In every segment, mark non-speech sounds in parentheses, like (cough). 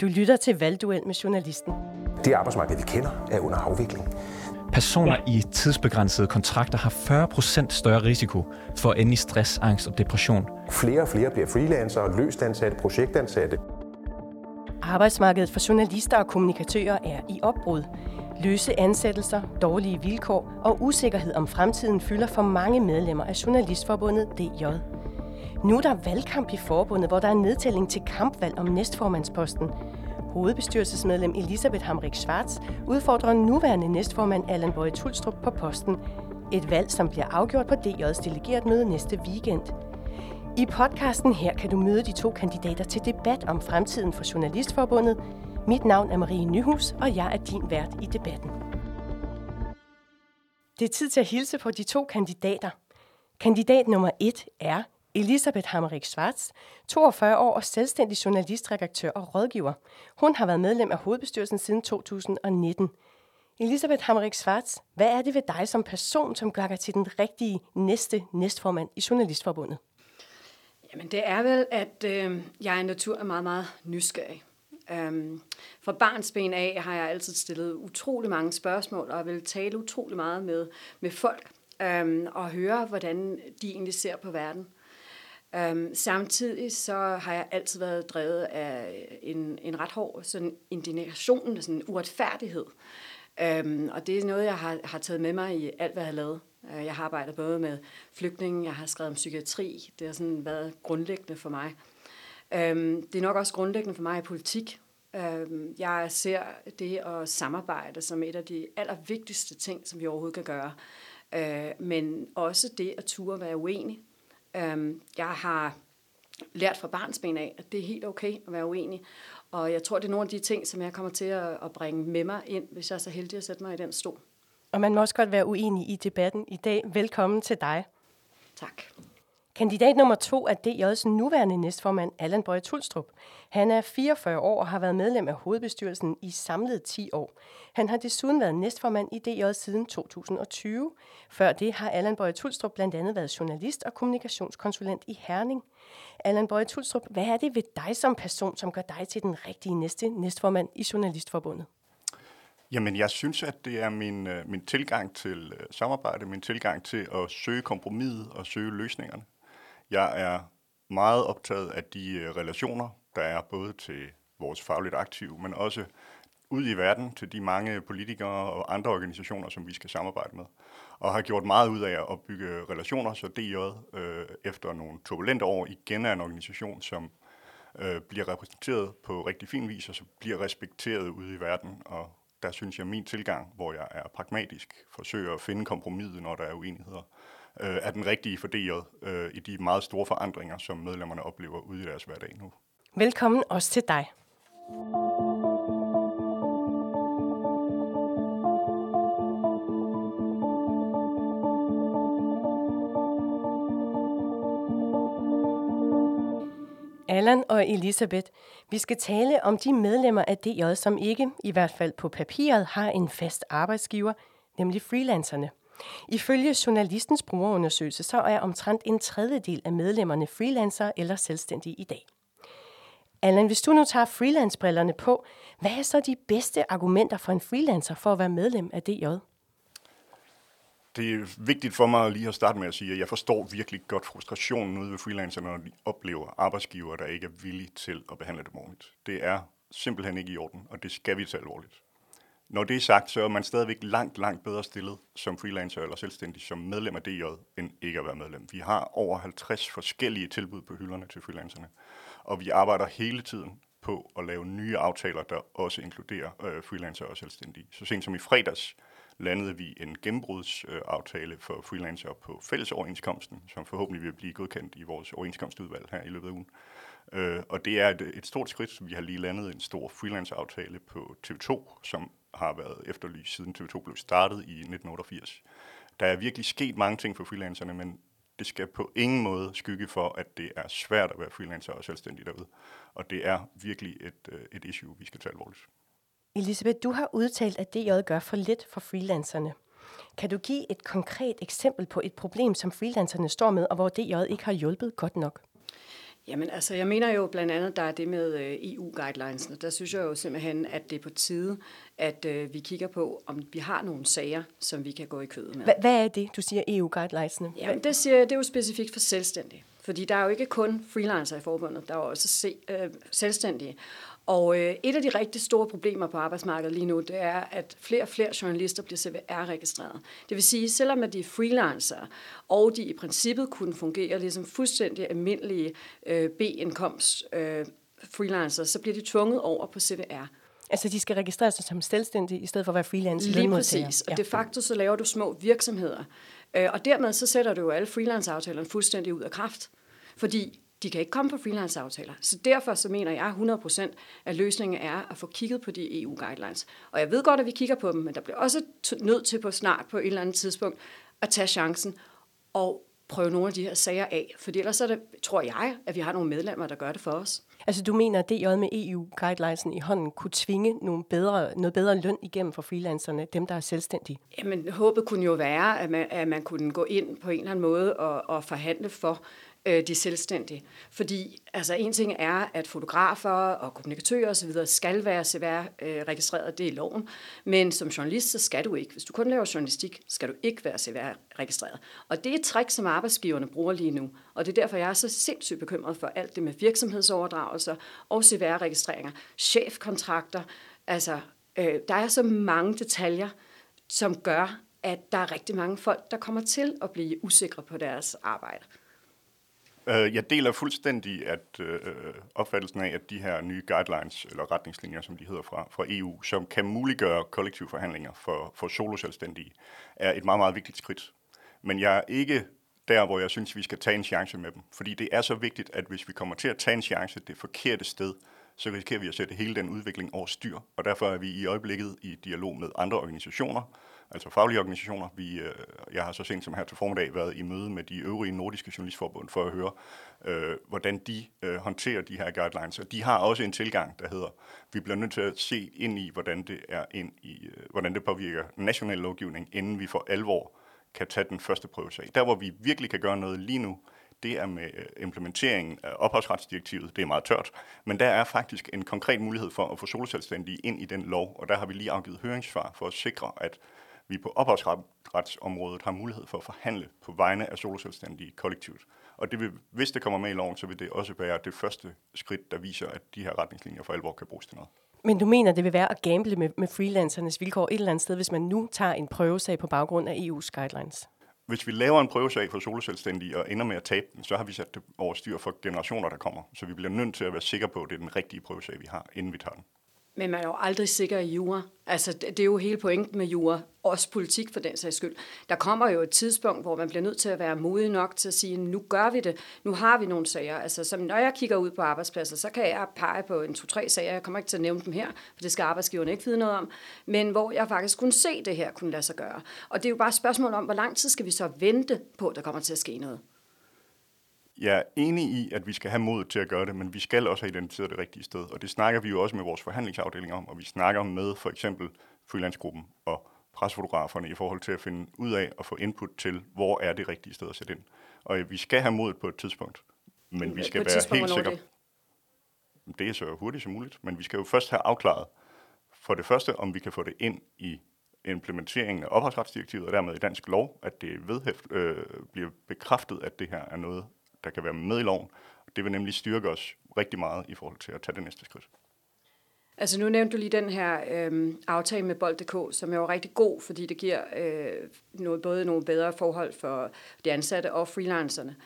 Du lytter til Valgduel med journalisten. Det arbejdsmarked, vi kender, er under afvikling. Personer i tidsbegrænsede kontrakter har 40% større risiko for at ende i stress, angst og depression. Flere og flere bliver freelancere, løst ansatte, projektansatte. Arbejdsmarkedet for journalister og kommunikatører er i opbrud. Løse ansættelser, dårlige vilkår og usikkerhed om fremtiden fylder for mange medlemmer af Journalistforbundet DJ. Nu er der valgkamp i forbundet, hvor der er nedtælling til kampvalg om næstformandsposten. Hovedbestyrelsesmedlem Elisabeth Hamrik Schwarz udfordrer nuværende næstformand Allan Bøje Tulstrup på posten. Et valg, som bliver afgjort på DJ's delegeret møde næste weekend. I podcasten her kan du møde de to kandidater til debat om fremtiden for Journalistforbundet. Mit navn er Marie Nyhus, og jeg er din vært i debatten. Det er tid til at hilse på de to kandidater. Kandidat nummer et er Elisabeth Hammerik Schwarz, 42 år og selvstændig journalist, redaktør og rådgiver. Hun har været medlem af hovedbestyrelsen siden 2019. Elisabeth Hammerik Schwarz, hvad er det ved dig som person, som gør dig til den rigtige næste næstformand i Journalistforbundet? Jamen det er vel, at øh, jeg i natur er meget, meget nysgerrig. Øhm, fra barns ben af har jeg altid stillet utrolig mange spørgsmål, og vil tale utrolig meget med, med folk, øhm, og høre, hvordan de egentlig ser på verden. Øhm, samtidig så har jeg altid været drevet af en, en ret hård sådan indignation, sådan uretfærdighed. Øhm, og det er noget, jeg har, har taget med mig i alt, hvad jeg har lavet. Øh, jeg har arbejdet både med flygtninge, jeg har skrevet om psykiatri. Det har sådan været grundlæggende for mig. Øhm, det er nok også grundlæggende for mig i politik. Øhm, jeg ser det at samarbejde som et af de allervigtigste ting, som vi overhovedet kan gøre. Øh, men også det at ture være uenig. Um, jeg har lært fra barnsben af, at det er helt okay at være uenig. Og jeg tror, det er nogle af de ting, som jeg kommer til at, at bringe med mig ind, hvis jeg er så heldig at sætte mig i den stol. Og man må også godt være uenig i debatten i dag. Velkommen til dig. Tak. Kandidat nummer to er DJ's nuværende næstformand, Allan Bøje Tulstrup. Han er 44 år og har været medlem af hovedbestyrelsen i samlet 10 år. Han har desuden været næstformand i DJ siden 2020. Før det har Allan Bøje Tulstrup blandt andet været journalist og kommunikationskonsulent i Herning. Allan Bøje Tulstrup, hvad er det ved dig som person, som gør dig til den rigtige næste næstformand i Journalistforbundet? Jamen, jeg synes, at det er min, øh, min tilgang til øh, samarbejde, min tilgang til at søge kompromis og søge løsningerne. Jeg er meget optaget af de øh, relationer, der er både til vores fagligt aktive, men også ud i verden til de mange politikere og andre organisationer, som vi skal samarbejde med. Og har gjort meget ud af at bygge relationer, så DJ øh, efter nogle turbulente år igen er en organisation, som øh, bliver repræsenteret på rigtig fin vis, og så bliver respekteret ude i verden. Og der synes jeg, at min tilgang, hvor jeg er pragmatisk, forsøger at finde kompromis, når der er uenigheder, øh, er den rigtige for øh, i de meget store forandringer, som medlemmerne oplever ude i deres hverdag nu. Velkommen også til dig. Allan og Elisabeth, vi skal tale om de medlemmer af DJ, som ikke, i hvert fald på papiret, har en fast arbejdsgiver, nemlig freelancerne. Ifølge journalistens brugerundersøgelse, så er omtrent en tredjedel af medlemmerne freelancer eller selvstændige i dag. Allan, hvis du nu tager freelancebrillerne på, hvad er så de bedste argumenter for en freelancer for at være medlem af DJ? Det er vigtigt for mig lige at starte med at sige, at jeg forstår virkelig godt frustrationen ude ved freelancerne, når de oplever arbejdsgiver, der ikke er villige til at behandle dem ordentligt. Det er simpelthen ikke i orden, og det skal vi tage alvorligt. Når det er sagt, så er man stadigvæk langt, langt bedre stillet som freelancer eller selvstændig som medlem af DJ, end ikke at være medlem. Vi har over 50 forskellige tilbud på hylderne til freelancerne, og vi arbejder hele tiden på at lave nye aftaler, der også inkluderer øh, freelancer og selvstændige. Så sent som i fredags landede vi en gennembrudsaftale øh, for freelancer på fællesoverenskomsten, som forhåbentlig vil blive godkendt i vores overenskomstudvalg her i løbet af ugen. Øh, og det er et, et stort skridt. Vi har lige landet en stor freelance-aftale på TV2, som har været efterlyst siden TV2 blev startet i 1988. Der er virkelig sket mange ting for freelancerne, men det skal på ingen måde skygge for, at det er svært at være freelancer og selvstændig derude. Og det er virkelig et, øh, et issue, vi skal tage alvorligt. Elisabeth, du har udtalt, at DJ gør for lidt for freelancerne. Kan du give et konkret eksempel på et problem, som freelancerne står med, og hvor DJ ikke har hjulpet godt nok? Jamen altså, jeg mener jo blandt andet, der er det med øh, EU-guidelines. Der synes jeg jo simpelthen, at det er på tide, at øh, vi kigger på, om vi har nogle sager, som vi kan gå i kødet med. Hvad, hvad er det, du siger EU-guidelinesene? Jamen, det, siger, det er jo specifikt for selvstændige. Fordi der er jo ikke kun freelancer i forbundet, der er jo også se, øh, selvstændige. Og øh, et af de rigtig store problemer på arbejdsmarkedet lige nu, det er, at flere og flere journalister bliver CVR-registreret. Det vil sige, selvom at de er freelancer, og de i princippet kunne fungere ligesom fuldstændig almindelige øh, B-indkomst øh, freelancer, så bliver de tvunget over på CVR. Altså, de skal registrere sig som selvstændige, i stedet for at være freelance Lige præcis. Og ja. de facto så laver du små virksomheder. Øh, og dermed så sætter du jo alle freelance-aftalerne fuldstændig ud af kraft. Fordi de kan ikke komme på freelance-aftaler. Så derfor så mener jeg 100% at løsningen er at få kigget på de EU-guidelines. Og jeg ved godt, at vi kigger på dem, men der bliver også nødt til på snart på et eller andet tidspunkt at tage chancen og prøve nogle af de her sager af. For ellers er det, tror jeg, at vi har nogle medlemmer, der gør det for os. Altså du mener, at DJ med EU-guidelinesen i hånden kunne tvinge nogle bedre, noget bedre løn igennem for freelancerne, dem der er selvstændige? Jamen håbet kunne jo være, at man, at man kunne gå ind på en eller anden måde og, og forhandle for, øh, de selvstændige. Fordi altså, en ting er, at fotografer og kommunikatører osv. skal være CVR-registreret, øh, det er i loven. Men som journalist, så skal du ikke. Hvis du kun laver journalistik, skal du ikke være CVR-registreret. Og det er et trick, som arbejdsgiverne bruger lige nu. Og det er derfor, jeg er så sindssygt bekymret for alt det med virksomhedsoverdragelser og CVR-registreringer, chefkontrakter. Altså, øh, der er så mange detaljer, som gør, at der er rigtig mange folk, der kommer til at blive usikre på deres arbejde. Øh, jeg deler fuldstændig at øh, opfattelsen af, at de her nye guidelines, eller retningslinjer, som de hedder fra, fra EU, som kan muliggøre kollektive forhandlinger for, for soloselvstændige, er et meget, meget vigtigt skridt. Men jeg er ikke der, hvor jeg synes, vi skal tage en chance med dem. Fordi det er så vigtigt, at hvis vi kommer til at tage en chance det forkerte sted, så risikerer vi at sætte hele den udvikling over styr. Og derfor er vi i øjeblikket i dialog med andre organisationer, altså faglige organisationer. Vi, øh, jeg har så sent som her til formiddag været i møde med de øvrige nordiske journalistforbund for at høre, øh, hvordan de øh, håndterer de her guidelines. Og de har også en tilgang, der hedder, vi bliver nødt til at se ind i, hvordan det, er ind i, øh, hvordan det påvirker national lovgivning, inden vi for alvor kan tage den første prøvesag. Der, hvor vi virkelig kan gøre noget lige nu, det er med øh, implementeringen af ophavsretsdirektivet. Det er meget tørt, men der er faktisk en konkret mulighed for at få solselvstændige ind i den lov, og der har vi lige afgivet høringssvar for at sikre, at vi på ophavsretsområdet har mulighed for at forhandle på vegne af soloselvstændige kollektivt. Og det vil, hvis det kommer med i loven, så vil det også være det første skridt, der viser, at de her retningslinjer for alvor kan bruges til noget. Men du mener, det vil være at gamble med, med freelancernes vilkår et eller andet sted, hvis man nu tager en prøvesag på baggrund af EU's guidelines? Hvis vi laver en prøvesag for soloselvstændige og ender med at tabe den, så har vi sat det over styr for generationer, der kommer. Så vi bliver nødt til at være sikre på, at det er den rigtige prøvesag, vi har, inden vi tager den. Men man er jo aldrig sikker i jura. Altså, det er jo hele pointen med jura. Også politik for den sags skyld. Der kommer jo et tidspunkt, hvor man bliver nødt til at være modig nok til at sige, nu gør vi det. Nu har vi nogle sager. Altså, som når jeg kigger ud på arbejdspladser, så kan jeg pege på en to-tre sager. Jeg kommer ikke til at nævne dem her, for det skal arbejdsgiverne ikke vide noget om. Men hvor jeg faktisk kunne se det her kunne lade sig gøre. Og det er jo bare et spørgsmål om, hvor lang tid skal vi så vente på, at der kommer til at ske noget. Jeg er enig i, at vi skal have mod til at gøre det, men vi skal også have identificeret det rigtige sted. Og det snakker vi jo også med vores forhandlingsafdeling om, og vi snakker med for eksempel freelancegruppen og presfotograferne i forhold til at finde ud af og få input til, hvor er det rigtige sted at sætte ind. Og vi skal have mod på et tidspunkt, men vi skal være helt sikre. Det? det er så hurtigt som muligt, men vi skal jo først have afklaret for det første, om vi kan få det ind i implementeringen af ophavsretsdirektivet og dermed i dansk lov, at det vedhæft, øh, bliver bekræftet, at det her er noget, der kan være med i loven. Det vil nemlig styrke os rigtig meget i forhold til at tage det næste skridt. Altså nu nævnte du lige den her øh, aftale med Bold.dk, som er jo rigtig god, fordi det giver øh, noget, både nogle bedre forhold for de ansatte og freelancerne.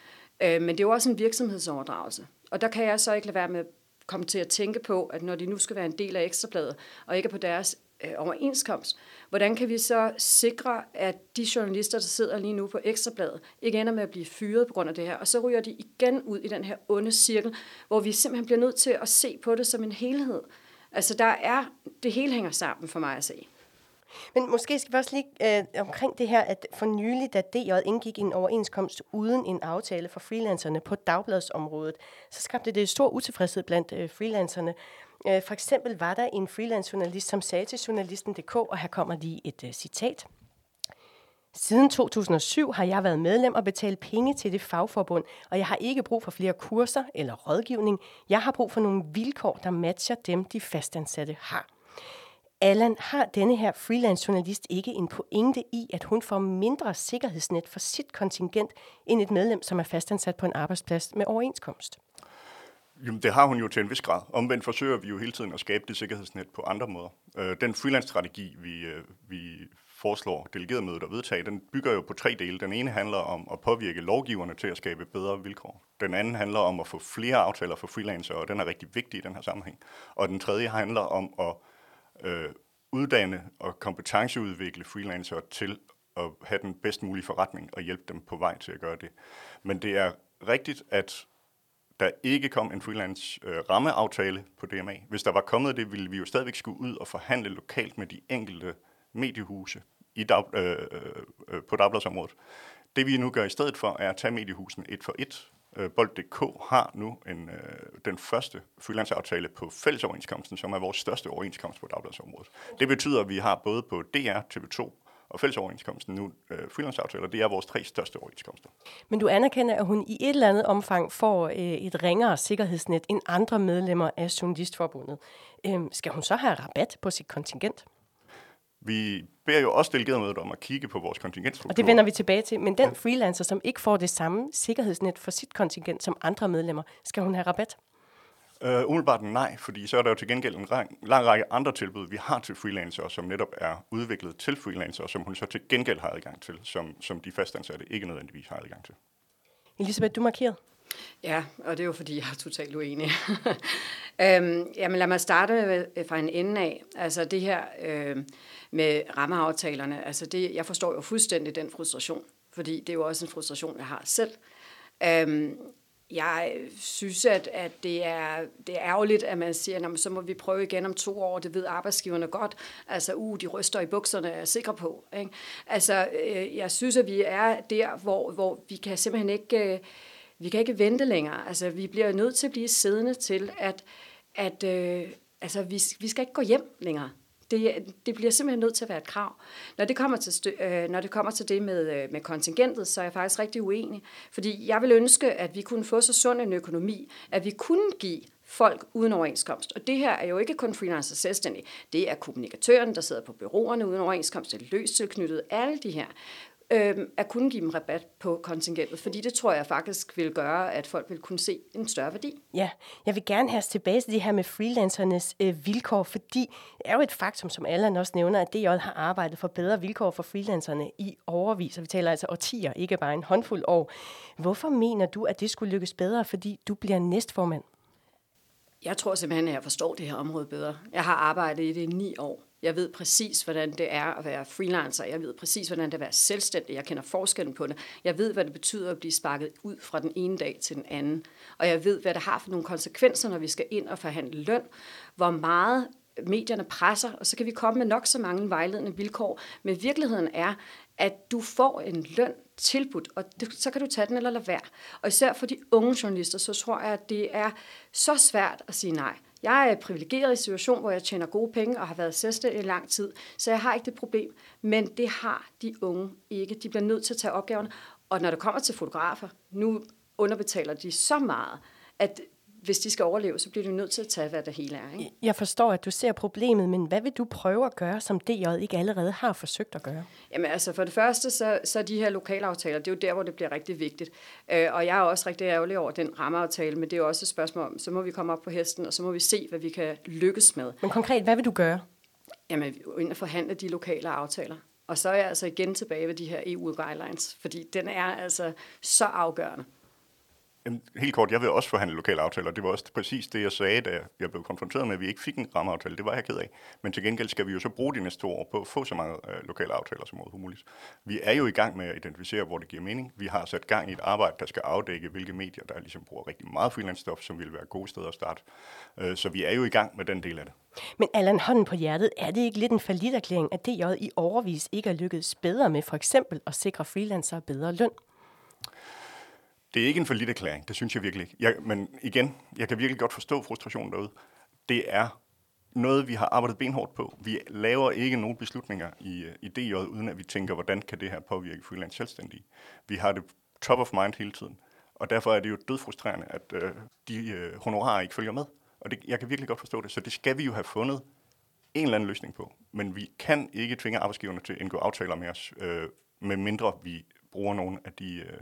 Øh, men det er jo også en virksomhedsoverdragelse. Og der kan jeg så ikke lade være med at komme til at tænke på, at når de nu skal være en del af ekstrabladet, og ikke på deres øh, overenskomst, hvordan kan vi så sikre, at de journalister, der sidder lige nu på Ekstrabladet, ikke ender med at blive fyret på grund af det her, og så ryger de igen ud i den her onde cirkel, hvor vi simpelthen bliver nødt til at se på det som en helhed. Altså der er, det hele hænger sammen for mig at se. Men måske skal vi også lige øh, omkring det her, at for nylig, da DJ indgik en overenskomst uden en aftale for freelancerne på dagbladsområdet, så skabte det stor utilfredshed blandt øh, freelancerne. Øh, for eksempel var der en freelance journalist, som sagde til journalisten.dk, og her kommer lige et øh, citat. Siden 2007 har jeg været medlem og betalt penge til det fagforbund, og jeg har ikke brug for flere kurser eller rådgivning. Jeg har brug for nogle vilkår, der matcher dem, de fastansatte har. Allan, har denne her freelance journalist ikke en pointe i, at hun får mindre sikkerhedsnet for sit kontingent end et medlem, som er fastansat på en arbejdsplads med overenskomst? Jamen, det har hun jo til en vis grad. Omvendt forsøger vi jo hele tiden at skabe det sikkerhedsnet på andre måder. Øh, den freelance-strategi, vi, øh, vi foreslår delegeret mødet at vedtage, den bygger jo på tre dele. Den ene handler om at påvirke lovgiverne til at skabe bedre vilkår. Den anden handler om at få flere aftaler for freelancer, og den er rigtig vigtig i den her sammenhæng. Og den tredje handler om at øh, uddanne og kompetenceudvikle freelancer til at have den bedst mulige forretning og hjælpe dem på vej til at gøre det. Men det er rigtigt, at der ikke kom en freelance øh, rammeaftale på DMA. Hvis der var kommet det, ville vi jo stadigvæk skulle ud og forhandle lokalt med de enkelte mediehuse i dag, øh, øh, øh på dagbladsområdet. Det vi nu gør i stedet for, er at tage mediehusene et for et. Øh, Bold.dk har nu en, øh, den første freelance-aftale på fællesoverenskomsten, som er vores største overenskomst på dagbladsområdet. Det betyder, at vi har både på DR, TV2 og fællesoverenskomsten nu øh, freelanceaftaler, det er vores tre største overenskomster. Men du anerkender, at hun i et eller andet omfang får øh, et ringere sikkerhedsnet end andre medlemmer af Journalistforbundet. Øh, skal hun så have rabat på sit kontingent? Vi beder jo også delegeret om at kigge på vores kontingentstruktur. Og det vender vi tilbage til. Men den freelancer, som ikke får det samme sikkerhedsnet for sit kontingent som andre medlemmer, skal hun have rabat? Uh, umiddelbart nej, fordi så er der jo til gengæld en lang, lang række andre tilbud, vi har til freelancer, som netop er udviklet til freelancer, som hun så til gengæld har adgang til, som, som de fastansatte ikke nødvendigvis har adgang til. Elisabeth, du markerede. Ja, og det er jo fordi, jeg er totalt uenig. (laughs) øhm, jamen lad mig starte fra en ende af. Altså det her øh, med rammeaftalerne, altså det, jeg forstår jo fuldstændig den frustration, fordi det er jo også en frustration, jeg har selv. Øhm, jeg synes, at, at det, er, det er ærgerligt, at man siger, at så må vi prøve igen om to år. Det ved arbejdsgiverne godt. Altså, uh, de ryster i bukserne, er jeg sikker på. Ikke? Altså, øh, jeg synes, at vi er der, hvor, hvor vi kan simpelthen ikke... Øh, vi kan ikke vente længere. Altså, vi bliver nødt til at blive siddende til, at, at øh, altså, vi, vi skal ikke gå hjem længere. Det, det bliver simpelthen nødt til at være et krav. Når det kommer til, stø, øh, når det, kommer til det med, øh, med kontingentet, så er jeg faktisk rigtig uenig. Fordi jeg vil ønske, at vi kunne få så sund en økonomi, at vi kunne give folk uden overenskomst. Og det her er jo ikke kun freelancer selvstændig. Det er kommunikatøren, der sidder på byråerne uden overenskomst, det er løst tilknyttet, alle de her øh, at kunne give dem rabat på kontingentet, fordi det tror jeg faktisk vil gøre, at folk vil kunne se en større værdi. Ja, jeg vil gerne have tilbage til det her med freelancernes øh, vilkår, fordi det er jo et faktum, som Allan også nævner, at DJ har arbejdet for bedre vilkår for freelancerne i overvis, og vi taler altså årtier, ikke bare en håndfuld år. Hvorfor mener du, at det skulle lykkes bedre, fordi du bliver næstformand? Jeg tror simpelthen, at jeg forstår det her område bedre. Jeg har arbejdet i det i ni år. Jeg ved præcis, hvordan det er at være freelancer. Jeg ved præcis, hvordan det er at være selvstændig. Jeg kender forskellen på det. Jeg ved, hvad det betyder at blive sparket ud fra den ene dag til den anden. Og jeg ved, hvad det har for nogle konsekvenser, når vi skal ind og forhandle løn. Hvor meget medierne presser, og så kan vi komme med nok så mange vejledende vilkår. Men virkeligheden er, at du får en løn tilbudt, og så kan du tage den eller lade være. Og især for de unge journalister, så tror jeg, at det er så svært at sige nej. Jeg er privilegeret i situation, hvor jeg tjener gode penge og har været selvstændig i lang tid, så jeg har ikke det problem. Men det har de unge ikke. De bliver nødt til at tage opgaverne. Og når det kommer til fotografer, nu underbetaler de så meget, at hvis de skal overleve, så bliver de nødt til at tage, hvad det hele er. Ikke? Jeg forstår, at du ser problemet, men hvad vil du prøve at gøre, som DJ ikke allerede har forsøgt at gøre? Jamen altså, for det første, så, så de her lokalaftaler, det er jo der, hvor det bliver rigtig vigtigt. Øh, og jeg er også rigtig ærgerlig over den rammeaftale, men det er jo også et spørgsmål om, så må vi komme op på hesten, og så må vi se, hvad vi kan lykkes med. Men konkret, hvad vil du gøre? Jamen, ind og forhandle de lokale aftaler. Og så er jeg altså igen tilbage ved de her EU-guidelines, fordi den er altså så afgørende. Jamen, helt kort, jeg vil også forhandle lokale aftaler. Det var også præcis det, jeg sagde, da jeg blev konfronteret med, at vi ikke fik en rammeaftale. Det var jeg ked af. Men til gengæld skal vi jo så bruge de næste to år på at få så mange øh, lokale aftaler som overhovedet muligt. Vi er jo i gang med at identificere, hvor det giver mening. Vi har sat gang i et arbejde, der skal afdække, hvilke medier, der ligesom bruger rigtig meget freelance-stof, som vil være gode steder at starte. Øh, så vi er jo i gang med den del af det. Men Allan, hånden på hjertet, er det ikke lidt en erklæring, at DJ i overvis ikke er lykkedes bedre med for eksempel at sikre freelancere bedre løn? Det er ikke en for lidt erklæring, det synes jeg virkelig ikke. Jeg, men igen, jeg kan virkelig godt forstå frustrationen derude. Det er noget, vi har arbejdet benhårdt på. Vi laver ikke nogen beslutninger i, øh, i DJ, uden at vi tænker, hvordan kan det her påvirke freelance selvstændige. Vi har det top of mind hele tiden. Og derfor er det jo dødfrustrerende, at øh, de øh, honorarer ikke følger med. Og det, jeg kan virkelig godt forstå det. Så det skal vi jo have fundet en eller anden løsning på. Men vi kan ikke tvinge arbejdsgiverne til at indgå aftaler med os, øh, med mindre vi bruger nogle af de, øh,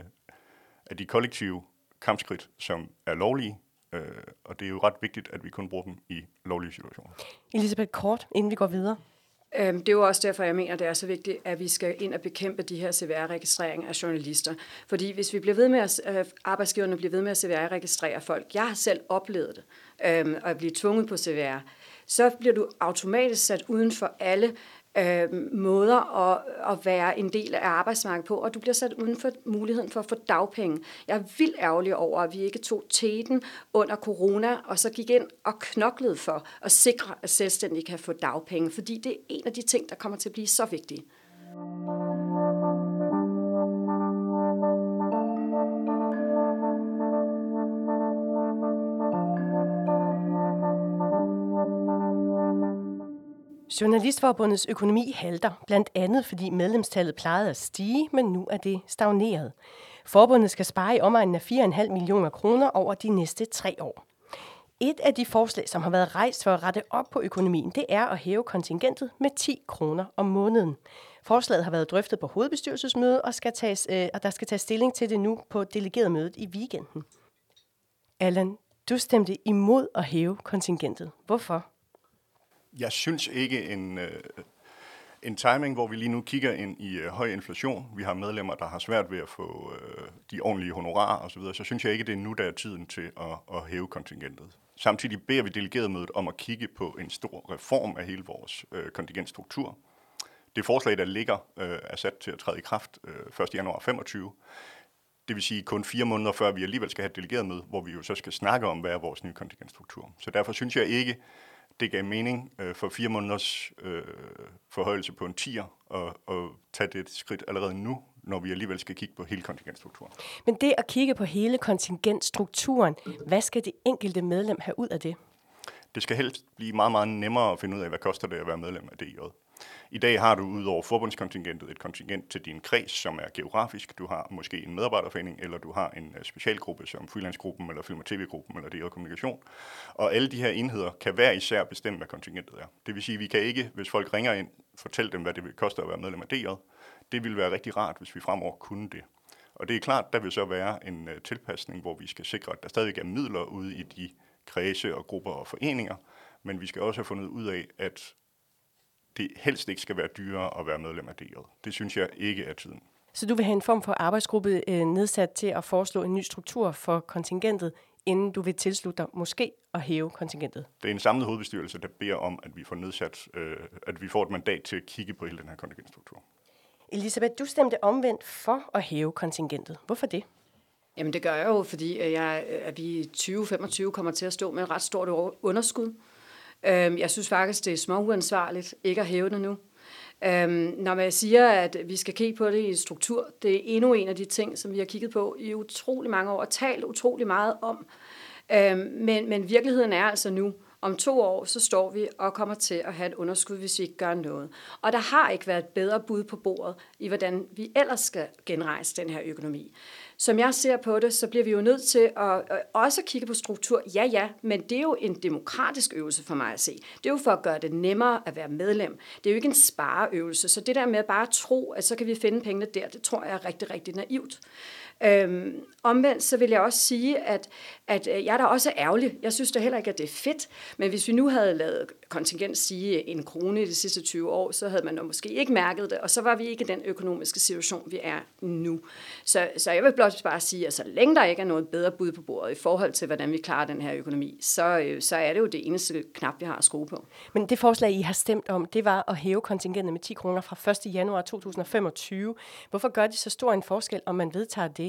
af de kollektive kampskridt, som er lovlige, øh, og det er jo ret vigtigt, at vi kun bruger dem i lovlige situationer. Elisabeth Kort, inden vi går videre. Øhm, det er jo også derfor, jeg mener, det er så vigtigt, at vi skal ind og bekæmpe de her CVR-registreringer af journalister. Fordi hvis vi bliver ved med at, øh, arbejdsgiverne bliver ved med at CVR-registrere folk, jeg har selv oplevet det, øhm, at blive tvunget på CVR, så bliver du automatisk sat uden for alle øh, måder at, at være en del af arbejdsmarkedet på, og du bliver sat uden for muligheden for at få dagpenge. Jeg er vildt ærgerlig over, at vi ikke tog teten under corona, og så gik ind og knoklede for at sikre, at selvstændige kan få dagpenge, fordi det er en af de ting, der kommer til at blive så vigtige. Journalistforbundets økonomi halter, blandt andet fordi medlemstallet plejede at stige, men nu er det stagneret. Forbundet skal spare i omegnen af 4,5 millioner kroner over de næste tre år. Et af de forslag, som har været rejst for at rette op på økonomien, det er at hæve kontingentet med 10 kroner om måneden. Forslaget har været drøftet på hovedbestyrelsesmødet, og, skal tages, øh, og der skal tages stilling til det nu på delegeret mødet i weekenden. Allan, du stemte imod at hæve kontingentet. Hvorfor? Jeg synes ikke en, øh, en timing, hvor vi lige nu kigger ind i øh, høj inflation. Vi har medlemmer, der har svært ved at få øh, de ordentlige honorarer osv., så, så synes jeg ikke, det er nu, der er tiden til at, at hæve kontingentet. Samtidig beder vi delegeretmødet om at kigge på en stor reform af hele vores øh, kontingentstruktur. Det forslag, der ligger, øh, er sat til at træde i kraft øh, 1. januar 25. Det vil sige kun fire måneder før vi alligevel skal have et delegeret møde, hvor vi jo så skal snakke om, hvad er vores nye kontingentstruktur. Så derfor synes jeg ikke, det gav mening øh, for fire måneders øh, forhøjelse på en tier og, og tage det skridt allerede nu, når vi alligevel skal kigge på hele kontingentstrukturen. Men det at kigge på hele kontingentstrukturen, hvad skal det enkelte medlem have ud af det? Det skal helst blive meget, meget nemmere at finde ud af, hvad koster det at være medlem af DIJ. I dag har du udover forbundskontingentet et kontingent til din kreds, som er geografisk. Du har måske en medarbejderforening, eller du har en øh, specialgruppe som freelancegruppen, eller film- og tv-gruppen, eller det kommunikation. Og alle de her enheder kan hver især bestemme, hvad kontingentet er. Det vil sige, at vi kan ikke, hvis folk ringer ind, fortælle dem, hvad det vil koste at være medlem af DJ. Det ville være rigtig rart, hvis vi fremover kunne det. Og det er klart, der vil så være en øh, tilpasning, hvor vi skal sikre, at der stadig er midler ude i de kredse og grupper og foreninger, men vi skal også have fundet ud af, at det helst ikke skal være dyrere at være medlem af DL. Det synes jeg ikke er tiden. Så du vil have en form for arbejdsgruppe øh, nedsat til at foreslå en ny struktur for kontingentet, inden du vil tilslutte dig måske at hæve kontingentet? Det er en samlet hovedbestyrelse, der beder om, at vi får nedsat, øh, at vi får et mandat til at kigge på hele den her kontingentstruktur. Elisabeth, du stemte omvendt for at hæve kontingentet. Hvorfor det? Jamen det gør jeg jo, fordi jeg, at vi i 2025 kommer til at stå med et ret stort underskud. Øhm, jeg synes faktisk, det er små uansvarligt ikke at hæve det nu. Øhm, når man siger, at vi skal kigge på det i struktur, det er endnu en af de ting, som vi har kigget på i utrolig mange år og talt utrolig meget om. Øhm, men, men virkeligheden er altså nu, om to år, så står vi og kommer til at have et underskud, hvis vi ikke gør noget. Og der har ikke været et bedre bud på bordet i, hvordan vi ellers skal genrejse den her økonomi. Som jeg ser på det, så bliver vi jo nødt til at, øh, også kigge på struktur. Ja, ja, men det er jo en demokratisk øvelse for mig at se. Det er jo for at gøre det nemmere at være medlem. Det er jo ikke en spareøvelse. Så det der med at bare tro, at så kan vi finde pengene der, det tror jeg er rigtig, rigtig naivt. Øhm, omvendt så vil jeg også sige, at, at øh, jeg er da også ærgerlig. Jeg synes da heller ikke, at det er fedt. Men hvis vi nu havde lavet kontingent sige en krone i de sidste 20 år, så havde man måske ikke mærket det, og så var vi ikke i den økonomiske situation, vi er nu. Så, så jeg vil blot bare sige, at så længe der ikke er noget bedre bud på bordet i forhold til, hvordan vi klarer den her økonomi, så, øh, så er det jo det eneste knap, vi har at skrue på. Men det forslag, I har stemt om, det var at hæve kontingentet med 10 kroner fra 1. januar 2025. Hvorfor gør det så stor en forskel, om man vedtager det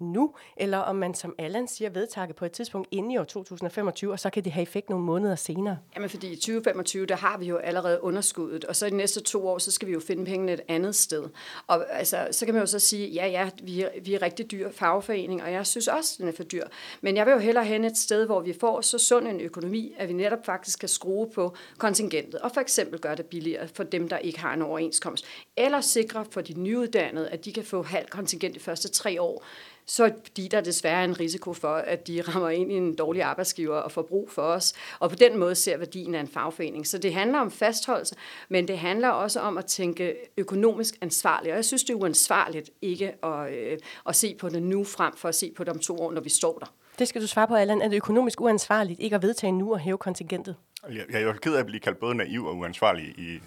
nu, eller om man, som Allan siger, vedtager på et tidspunkt inden i år 2025, og så kan det have effekt nogle måneder senere? Jamen, fordi i 2025, der har vi jo allerede underskuddet, og så i de næste to år, så skal vi jo finde pengene et andet sted. Og altså, så kan man jo så sige, ja, ja, vi er, vi er rigtig dyr fagforening, og jeg synes også, den er for dyr. Men jeg vil jo hellere hen et sted, hvor vi får så sund en økonomi, at vi netop faktisk kan skrue på kontingentet, og for eksempel gøre det billigere for dem, der ikke har en overenskomst. Eller sikre for de nyuddannede, at de kan få halv kontingent de første tre år, så fordi der desværre er en risiko for, at de rammer ind i en dårlig arbejdsgiver og får brug for os, og på den måde ser værdien af en fagforening. Så det handler om fastholdelse, men det handler også om at tænke økonomisk ansvarligt, og jeg synes, det er uansvarligt ikke at, øh, at se på det nu, frem for at se på det om to år, når vi står der. Det skal du svare på, Allan. Er det økonomisk uansvarligt ikke at vedtage nu og hæve kontingentet? Jeg, jeg er jo ked af at blive kaldt både naiv og uansvarlig i, i,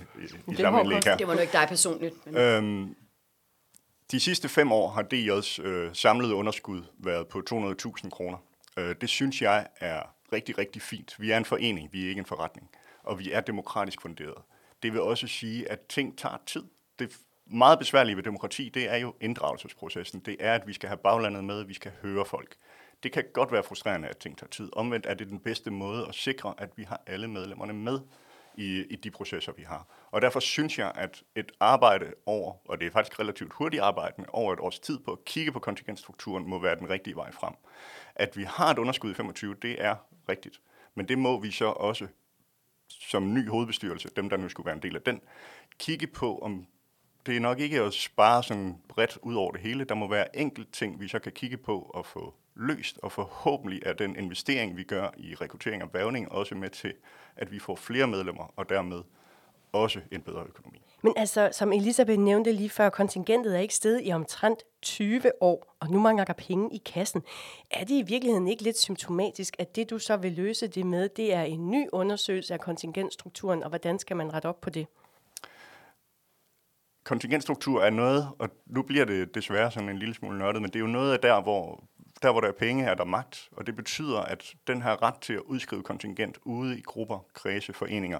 i samme indlæg her. Det var nu ikke dig personligt. Men... Øhm, de sidste fem år har DJ's øh, samlede underskud været på 200.000 kroner. Øh, det synes jeg er rigtig, rigtig fint. Vi er en forening, vi er ikke en forretning, og vi er demokratisk funderet. Det vil også sige, at ting tager tid. Det meget besværlige ved demokrati, det er jo inddragelsesprocessen. Det er, at vi skal have baglandet med, vi skal høre folk. Det kan godt være frustrerende, at ting tager tid. Omvendt er det den bedste måde at sikre, at vi har alle medlemmerne med i, i de processer, vi har. Og derfor synes jeg, at et arbejde over, og det er faktisk relativt hurtigt arbejde, over et års tid på at kigge på kontingentstrukturen, må være den rigtige vej frem. At vi har et underskud i 25, det er rigtigt. Men det må vi så også som ny hovedbestyrelse, dem der nu skulle være en del af den, kigge på, om det er nok ikke at spare sådan bredt ud over det hele. Der må være enkelt ting, vi så kan kigge på og få løst, og forhåbentlig er den investering, vi gør i rekruttering og vævning, også med til, at vi får flere medlemmer, og dermed også en bedre økonomi. Men altså, som Elisabeth nævnte lige før, kontingentet er ikke sted i omtrent 20 år, og nu mangler der penge i kassen. Er det i virkeligheden ikke lidt symptomatisk, at det du så vil løse det med, det er en ny undersøgelse af kontingentstrukturen, og hvordan skal man rette op på det? Kontingentstruktur er noget, og nu bliver det desværre sådan en lille smule nørdet, men det er jo noget af der, hvor der hvor der er penge, er der magt, og det betyder, at den her ret til at udskrive kontingent ude i grupper, kredse, foreninger,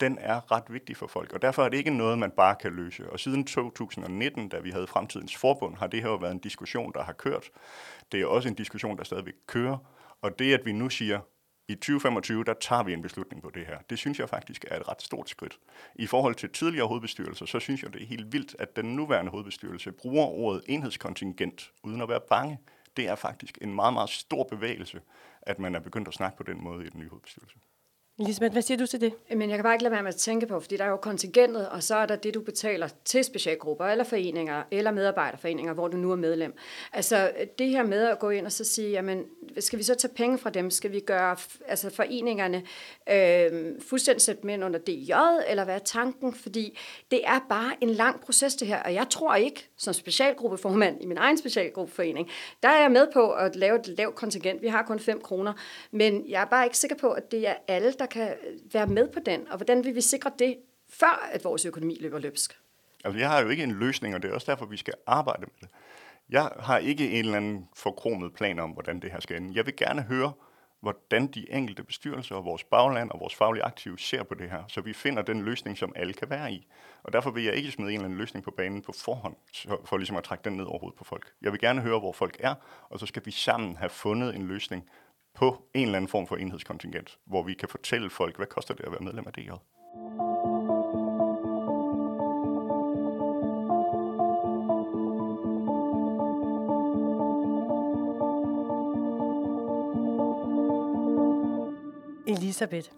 den er ret vigtig for folk, og derfor er det ikke noget, man bare kan løse. Og siden 2019, da vi havde Fremtidens Forbund, har det her jo været en diskussion, der har kørt. Det er også en diskussion, der stadigvæk kører, og det, at vi nu siger, i 2025, der tager vi en beslutning på det her. Det synes jeg faktisk er et ret stort skridt. I forhold til tidligere hovedbestyrelser, så synes jeg, det er helt vildt, at den nuværende hovedbestyrelse bruger ordet enhedskontingent, uden at være bange det er faktisk en meget, meget stor bevægelse, at man er begyndt at snakke på den måde i den nye hovedbestyrelse. Elisabeth, hvad siger du til det? Men jeg kan bare ikke lade være med at tænke på, fordi der er jo kontingentet, og så er der det, du betaler til specialgrupper, eller foreninger, eller medarbejderforeninger, hvor du nu er medlem. Altså det her med at gå ind og så sige, jamen, skal vi så tage penge fra dem? Skal vi gøre altså, foreningerne øh, fuldstændig sætte med under DJ, eller hvad er tanken? Fordi det er bare en lang proces det her, og jeg tror ikke, som specialgruppeformand i min egen specialgruppeforening, der er jeg med på at lave et lavt kontingent. Vi har kun 5 kroner, men jeg er bare ikke sikker på, at det er alle, der kan være med på den, og hvordan vil vi sikre det, før at vores økonomi løber løbsk? Altså, jeg har jo ikke en løsning, og det er også derfor, vi skal arbejde med det. Jeg har ikke en eller anden forkromet plan om, hvordan det her skal ende. Jeg vil gerne høre, hvordan de enkelte bestyrelser og vores bagland og vores faglige aktive ser på det her, så vi finder den løsning, som alle kan være i. Og derfor vil jeg ikke smide en eller anden løsning på banen på forhånd, for ligesom at trække den ned over hovedet på folk. Jeg vil gerne høre, hvor folk er, og så skal vi sammen have fundet en løsning, på en eller anden form for enhedskontingent, hvor vi kan fortælle folk, hvad koster det at være medlem af DJ. Elisabeth,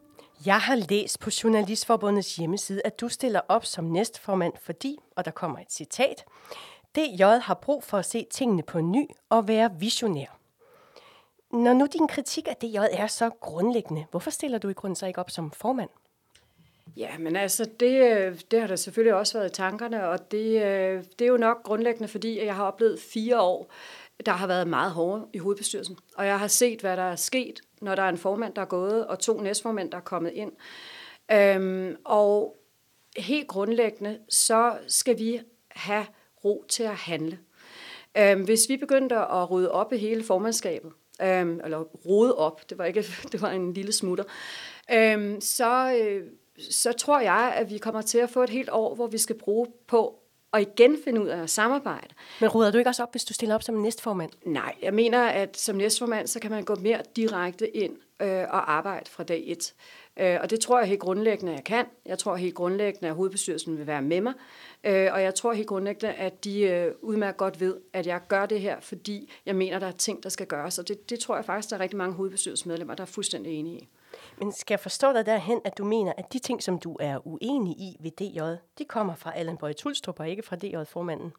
jeg har læst på Journalistforbundets hjemmeside, at du stiller op som næstformand, fordi, og der kommer et citat, DJ har brug for at se tingene på ny og være visionær. Når nu din kritik af DJ er så grundlæggende, hvorfor stiller du i grunden så ikke op som formand? Ja, men altså, det, øh, det har der selvfølgelig også været i tankerne, og det, øh, det er jo nok grundlæggende, fordi jeg har oplevet fire år, der har været meget hårde i hovedbestyrelsen. Og jeg har set, hvad der er sket, når der er en formand, der er gået, og to næstformænd, der er kommet ind. Øhm, og helt grundlæggende, så skal vi have ro til at handle. Øhm, hvis vi begyndte at rydde op i hele formandskabet, øhm, eller rode op, det var ikke, (laughs) det var en lille smutter, øhm, så, øh, så tror jeg, at vi kommer til at få et helt år, hvor vi skal bruge på og igen finde ud af at samarbejde. Men ruder du ikke også op, hvis du stiller op som næstformand? Nej, jeg mener, at som næstformand, så kan man gå mere direkte ind øh, og arbejde fra dag et. Øh, og det tror jeg helt grundlæggende, jeg kan. Jeg tror helt grundlæggende, at hovedbestyrelsen vil være med mig. Øh, og jeg tror helt grundlæggende, at de øh, udmærket godt ved, at jeg gør det her, fordi jeg mener, der er ting, der skal gøres. Og det, det tror jeg faktisk, der er rigtig mange hovedbestyrelsesmedlemmer, der er fuldstændig enige i. Men skal jeg forstå dig derhen, at du mener, at de ting, som du er uenig i ved DJ, de kommer fra Allan Bøje Tulstrup og ikke fra DJ-formanden?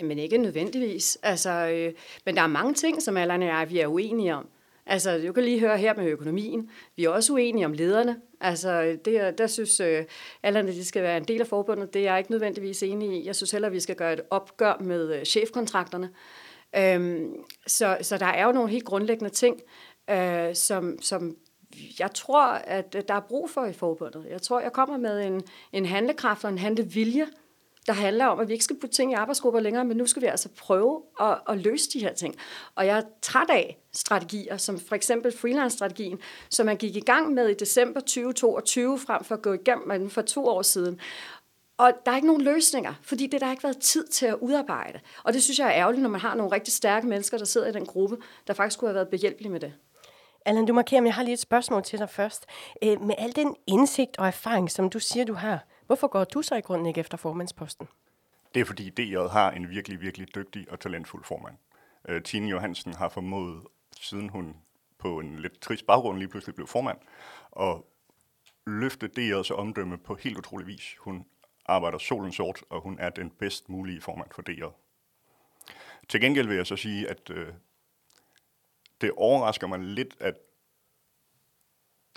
Jamen ikke nødvendigvis. Altså, øh, men der er mange ting, som Allan og jeg vi er uenige om. Altså, du kan lige høre her med økonomien. Vi er også uenige om lederne. Altså, det, der synes øh, alle, at de skal være en del af forbundet. Det er jeg ikke nødvendigvis enig i. Jeg synes heller, at vi skal gøre et opgør med øh, chefkontrakterne. Øhm, så, så der er jo nogle helt grundlæggende ting, øh, som, som jeg tror, at øh, der er brug for i forbundet. Jeg tror, jeg kommer med en, en handlekraft og en handlevilje, der handler om, at vi ikke skal putte ting i arbejdsgrupper længere, men nu skal vi altså prøve at, at løse de her ting. Og jeg er træt af strategier, som for eksempel freelance-strategien, som man gik i gang med i december 2022, frem for at gå igennem den for to år siden. Og der er ikke nogen løsninger, fordi det der har ikke været tid til at udarbejde. Og det synes jeg er ærgerligt, når man har nogle rigtig stærke mennesker, der sidder i den gruppe, der faktisk kunne have været behjælpelige med det. Allan, du markerer, men jeg har lige et spørgsmål til dig først. Øh, med al den indsigt og erfaring, som du siger, du har, Hvorfor går du så i grunden ikke efter formandsposten? Det er fordi DJ har en virkelig, virkelig dygtig og talentfuld formand. Øh, Tine Johansen har formået, siden hun på en lidt trist baggrund lige pludselig blev formand, og løfte DJ's omdømme på helt utrolig vis. Hun arbejder solen sort, og hun er den bedst mulige formand for DJ. Til gengæld vil jeg så sige, at øh, det overrasker mig lidt, at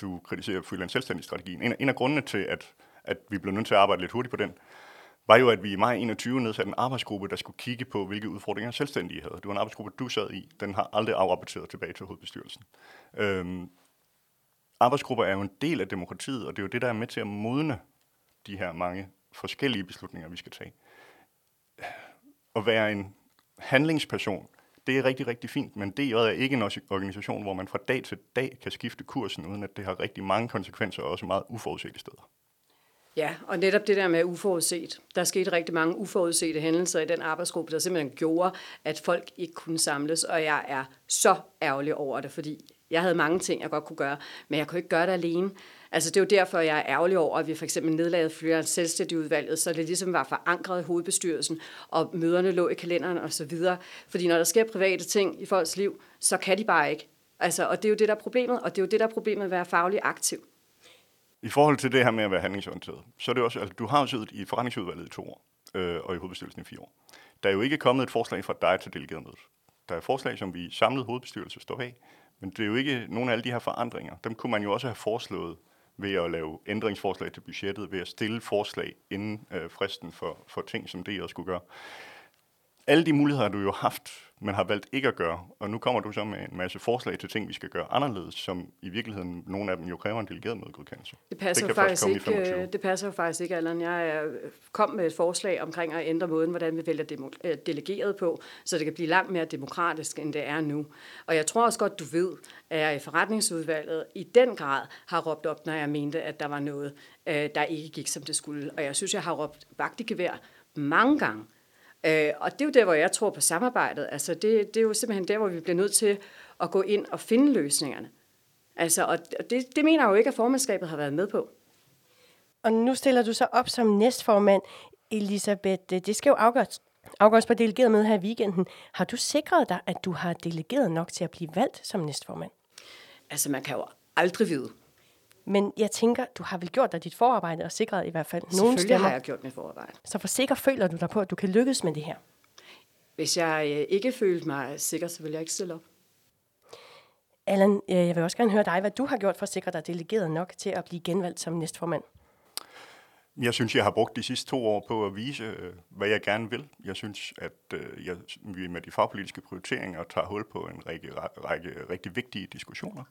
du kritiserer freelance selvstændig strategien. En, en af grundene til, at at vi blev nødt til at arbejde lidt hurtigt på den, var jo, at vi i maj 21 nedsatte en arbejdsgruppe, der skulle kigge på, hvilke udfordringer selvstændige havde. Det var en arbejdsgruppe, du sad i. Den har aldrig afrapporteret tilbage til hovedbestyrelsen. Øhm, arbejdsgrupper er jo en del af demokratiet, og det er jo det, der er med til at modne de her mange forskellige beslutninger, vi skal tage. At være en handlingsperson, det er rigtig, rigtig fint, men det er ikke en organisation, hvor man fra dag til dag kan skifte kursen, uden at det har rigtig mange konsekvenser og også meget uforudsete steder. Ja, og netop det der med uforudset. Der skete rigtig mange uforudsete hændelser i den arbejdsgruppe, der simpelthen gjorde, at folk ikke kunne samles, og jeg er så ærgerlig over det, fordi jeg havde mange ting, jeg godt kunne gøre, men jeg kunne ikke gøre det alene. Altså det er jo derfor, jeg er ærgerlig over, at vi for eksempel nedlagde flere selvstændige udvalget, så det ligesom var forankret i hovedbestyrelsen, og møderne lå i kalenderen og så videre. Fordi når der sker private ting i folks liv, så kan de bare ikke. Altså, og det er jo det, der er problemet, og det er jo det, der er problemet at være faglig aktiv. I forhold til det her med at være handlingsorienteret, så er det også, altså du har jo siddet i forretningsudvalget i to år, øh, og i hovedbestyrelsen i fire år. Der er jo ikke kommet et forslag fra dig til mødet. Der er forslag, som vi samlet hovedbestyrelse står bag, men det er jo ikke nogen af alle de her forandringer. Dem kunne man jo også have foreslået ved at lave ændringsforslag til budgettet, ved at stille forslag inden øh, fristen for, for ting, som det også skulle gøre. Alle de muligheder har du jo haft men har valgt ikke at gøre. Og nu kommer du så med en masse forslag til ting, vi skal gøre anderledes, som i virkeligheden nogle af dem jo kræver en delegeret mødegodkendelse. Det passer, det, faktisk ikke, øh, det passer jo faktisk ikke, Allan. Jeg kom med et forslag omkring at ændre måden, hvordan vi vælger demo, øh, delegeret på, så det kan blive langt mere demokratisk, end det er nu. Og jeg tror også godt, du ved, at jeg i forretningsudvalget i den grad har råbt op, når jeg mente, at der var noget, øh, der ikke gik, som det skulle. Og jeg synes, jeg har råbt vagt i gevær mange gange Øh, og det er jo der, hvor jeg tror på samarbejdet. Altså det, det er jo simpelthen der, hvor vi bliver nødt til at gå ind og finde løsningerne. Altså, og det, det mener jeg jo ikke, at formandskabet har været med på. Og nu stiller du så op som næstformand, Elisabeth. Det skal jo afgøres, afgøres på delegeret med her i weekenden. Har du sikret dig, at du har delegeret nok til at blive valgt som næstformand? Altså, man kan jo aldrig vide. Men jeg tænker, du har vel gjort dig dit forarbejde og sikret i hvert fald nogle stemmer. har jeg gjort mit forarbejde. Så for sikker føler du dig på, at du kan lykkes med det her? Hvis jeg øh, ikke følte mig sikker, så vil jeg ikke stille op. Allan, øh, jeg vil også gerne høre dig, hvad du har gjort for at sikre dig delegeret nok til at blive genvalgt som næstformand. Jeg synes, jeg har brugt de sidste to år på at vise, øh, hvad jeg gerne vil. Jeg synes, at jeg, vi med de fagpolitiske prioriteringer tager hul på en række, række rigtig vigtige diskussioner.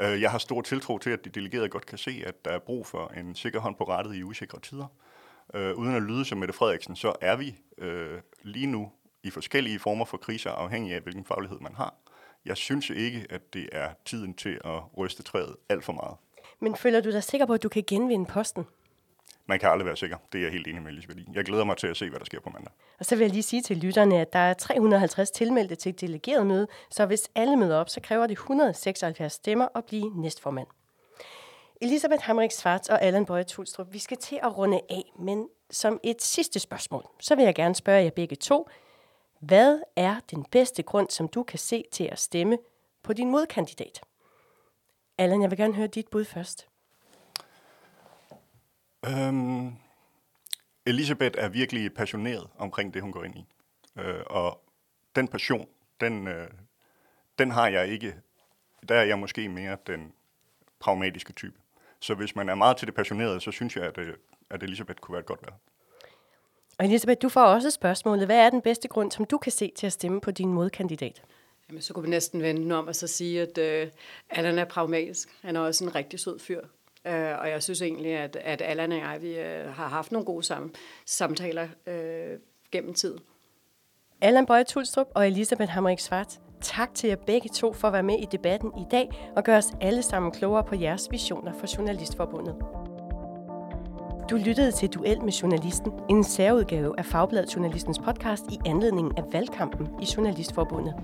Øh, jeg har stor tiltro til, at de delegerede godt kan se, at der er brug for en sikker hånd på rettet i usikre tider. Øh, uden at lyde som Mette Frederiksen, så er vi øh, lige nu i forskellige former for kriser, afhængig af hvilken faglighed man har. Jeg synes ikke, at det er tiden til at ryste træet alt for meget. Men føler du dig sikker på, at du kan genvinde posten? Man kan aldrig være sikker. Det er jeg helt enig med Elisabeth i. Jeg glæder mig til at se, hvad der sker på mandag. Og så vil jeg lige sige til lytterne, at der er 350 tilmeldte til et delegeret møde, så hvis alle møder op, så kræver det 176 stemmer at blive næstformand. Elisabeth Hamrik Svarts og Allan Bøje Tulstrup, vi skal til at runde af, men som et sidste spørgsmål, så vil jeg gerne spørge jer begge to. Hvad er den bedste grund, som du kan se til at stemme på din modkandidat? Allan, jeg vil gerne høre dit bud først. Øhm, Elisabeth er virkelig passioneret omkring det, hun går ind i. Øh, og den passion, den, øh, den har jeg ikke. Der er jeg måske mere den pragmatiske type. Så hvis man er meget til det passionerede, så synes jeg, at, øh, at Elisabeth kunne være et godt valg. Og Elisabeth, du får også spørgsmålet. Hvad er den bedste grund, som du kan se til at stemme på din modkandidat? Jamen, så kunne vi næsten vende om og så sige, at øh, Allan er pragmatisk. Han er også en rigtig sød fyr. Øh, og jeg synes egentlig, at, at Allan og jeg vi, øh, har haft nogle gode sam- samtaler øh, gennem tid. Allan Bøje Tulstrup og Elisabeth Hamrik Svart, tak til jer begge to for at være med i debatten i dag og gøre os alle sammen klogere på jeres visioner for Journalistforbundet. Du lyttede til Duel med Journalisten, en særudgave af Fagbladet Journalistens podcast i anledning af valgkampen i Journalistforbundet.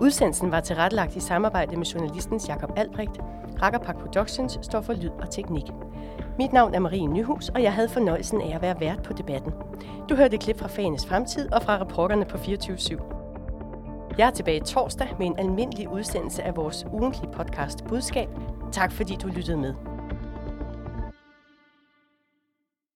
Udsendelsen var tilrettelagt i samarbejde med journalistens Jakob Albrecht. Rakkerpak Productions står for lyd og teknik. Mit navn er Marie Nyhus, og jeg havde fornøjelsen af at være vært på debatten. Du hørte et klip fra Fagenes Fremtid og fra reporterne på 24 /7. Jeg er tilbage torsdag med en almindelig udsendelse af vores ugentlige podcast Budskab. Tak fordi du lyttede med.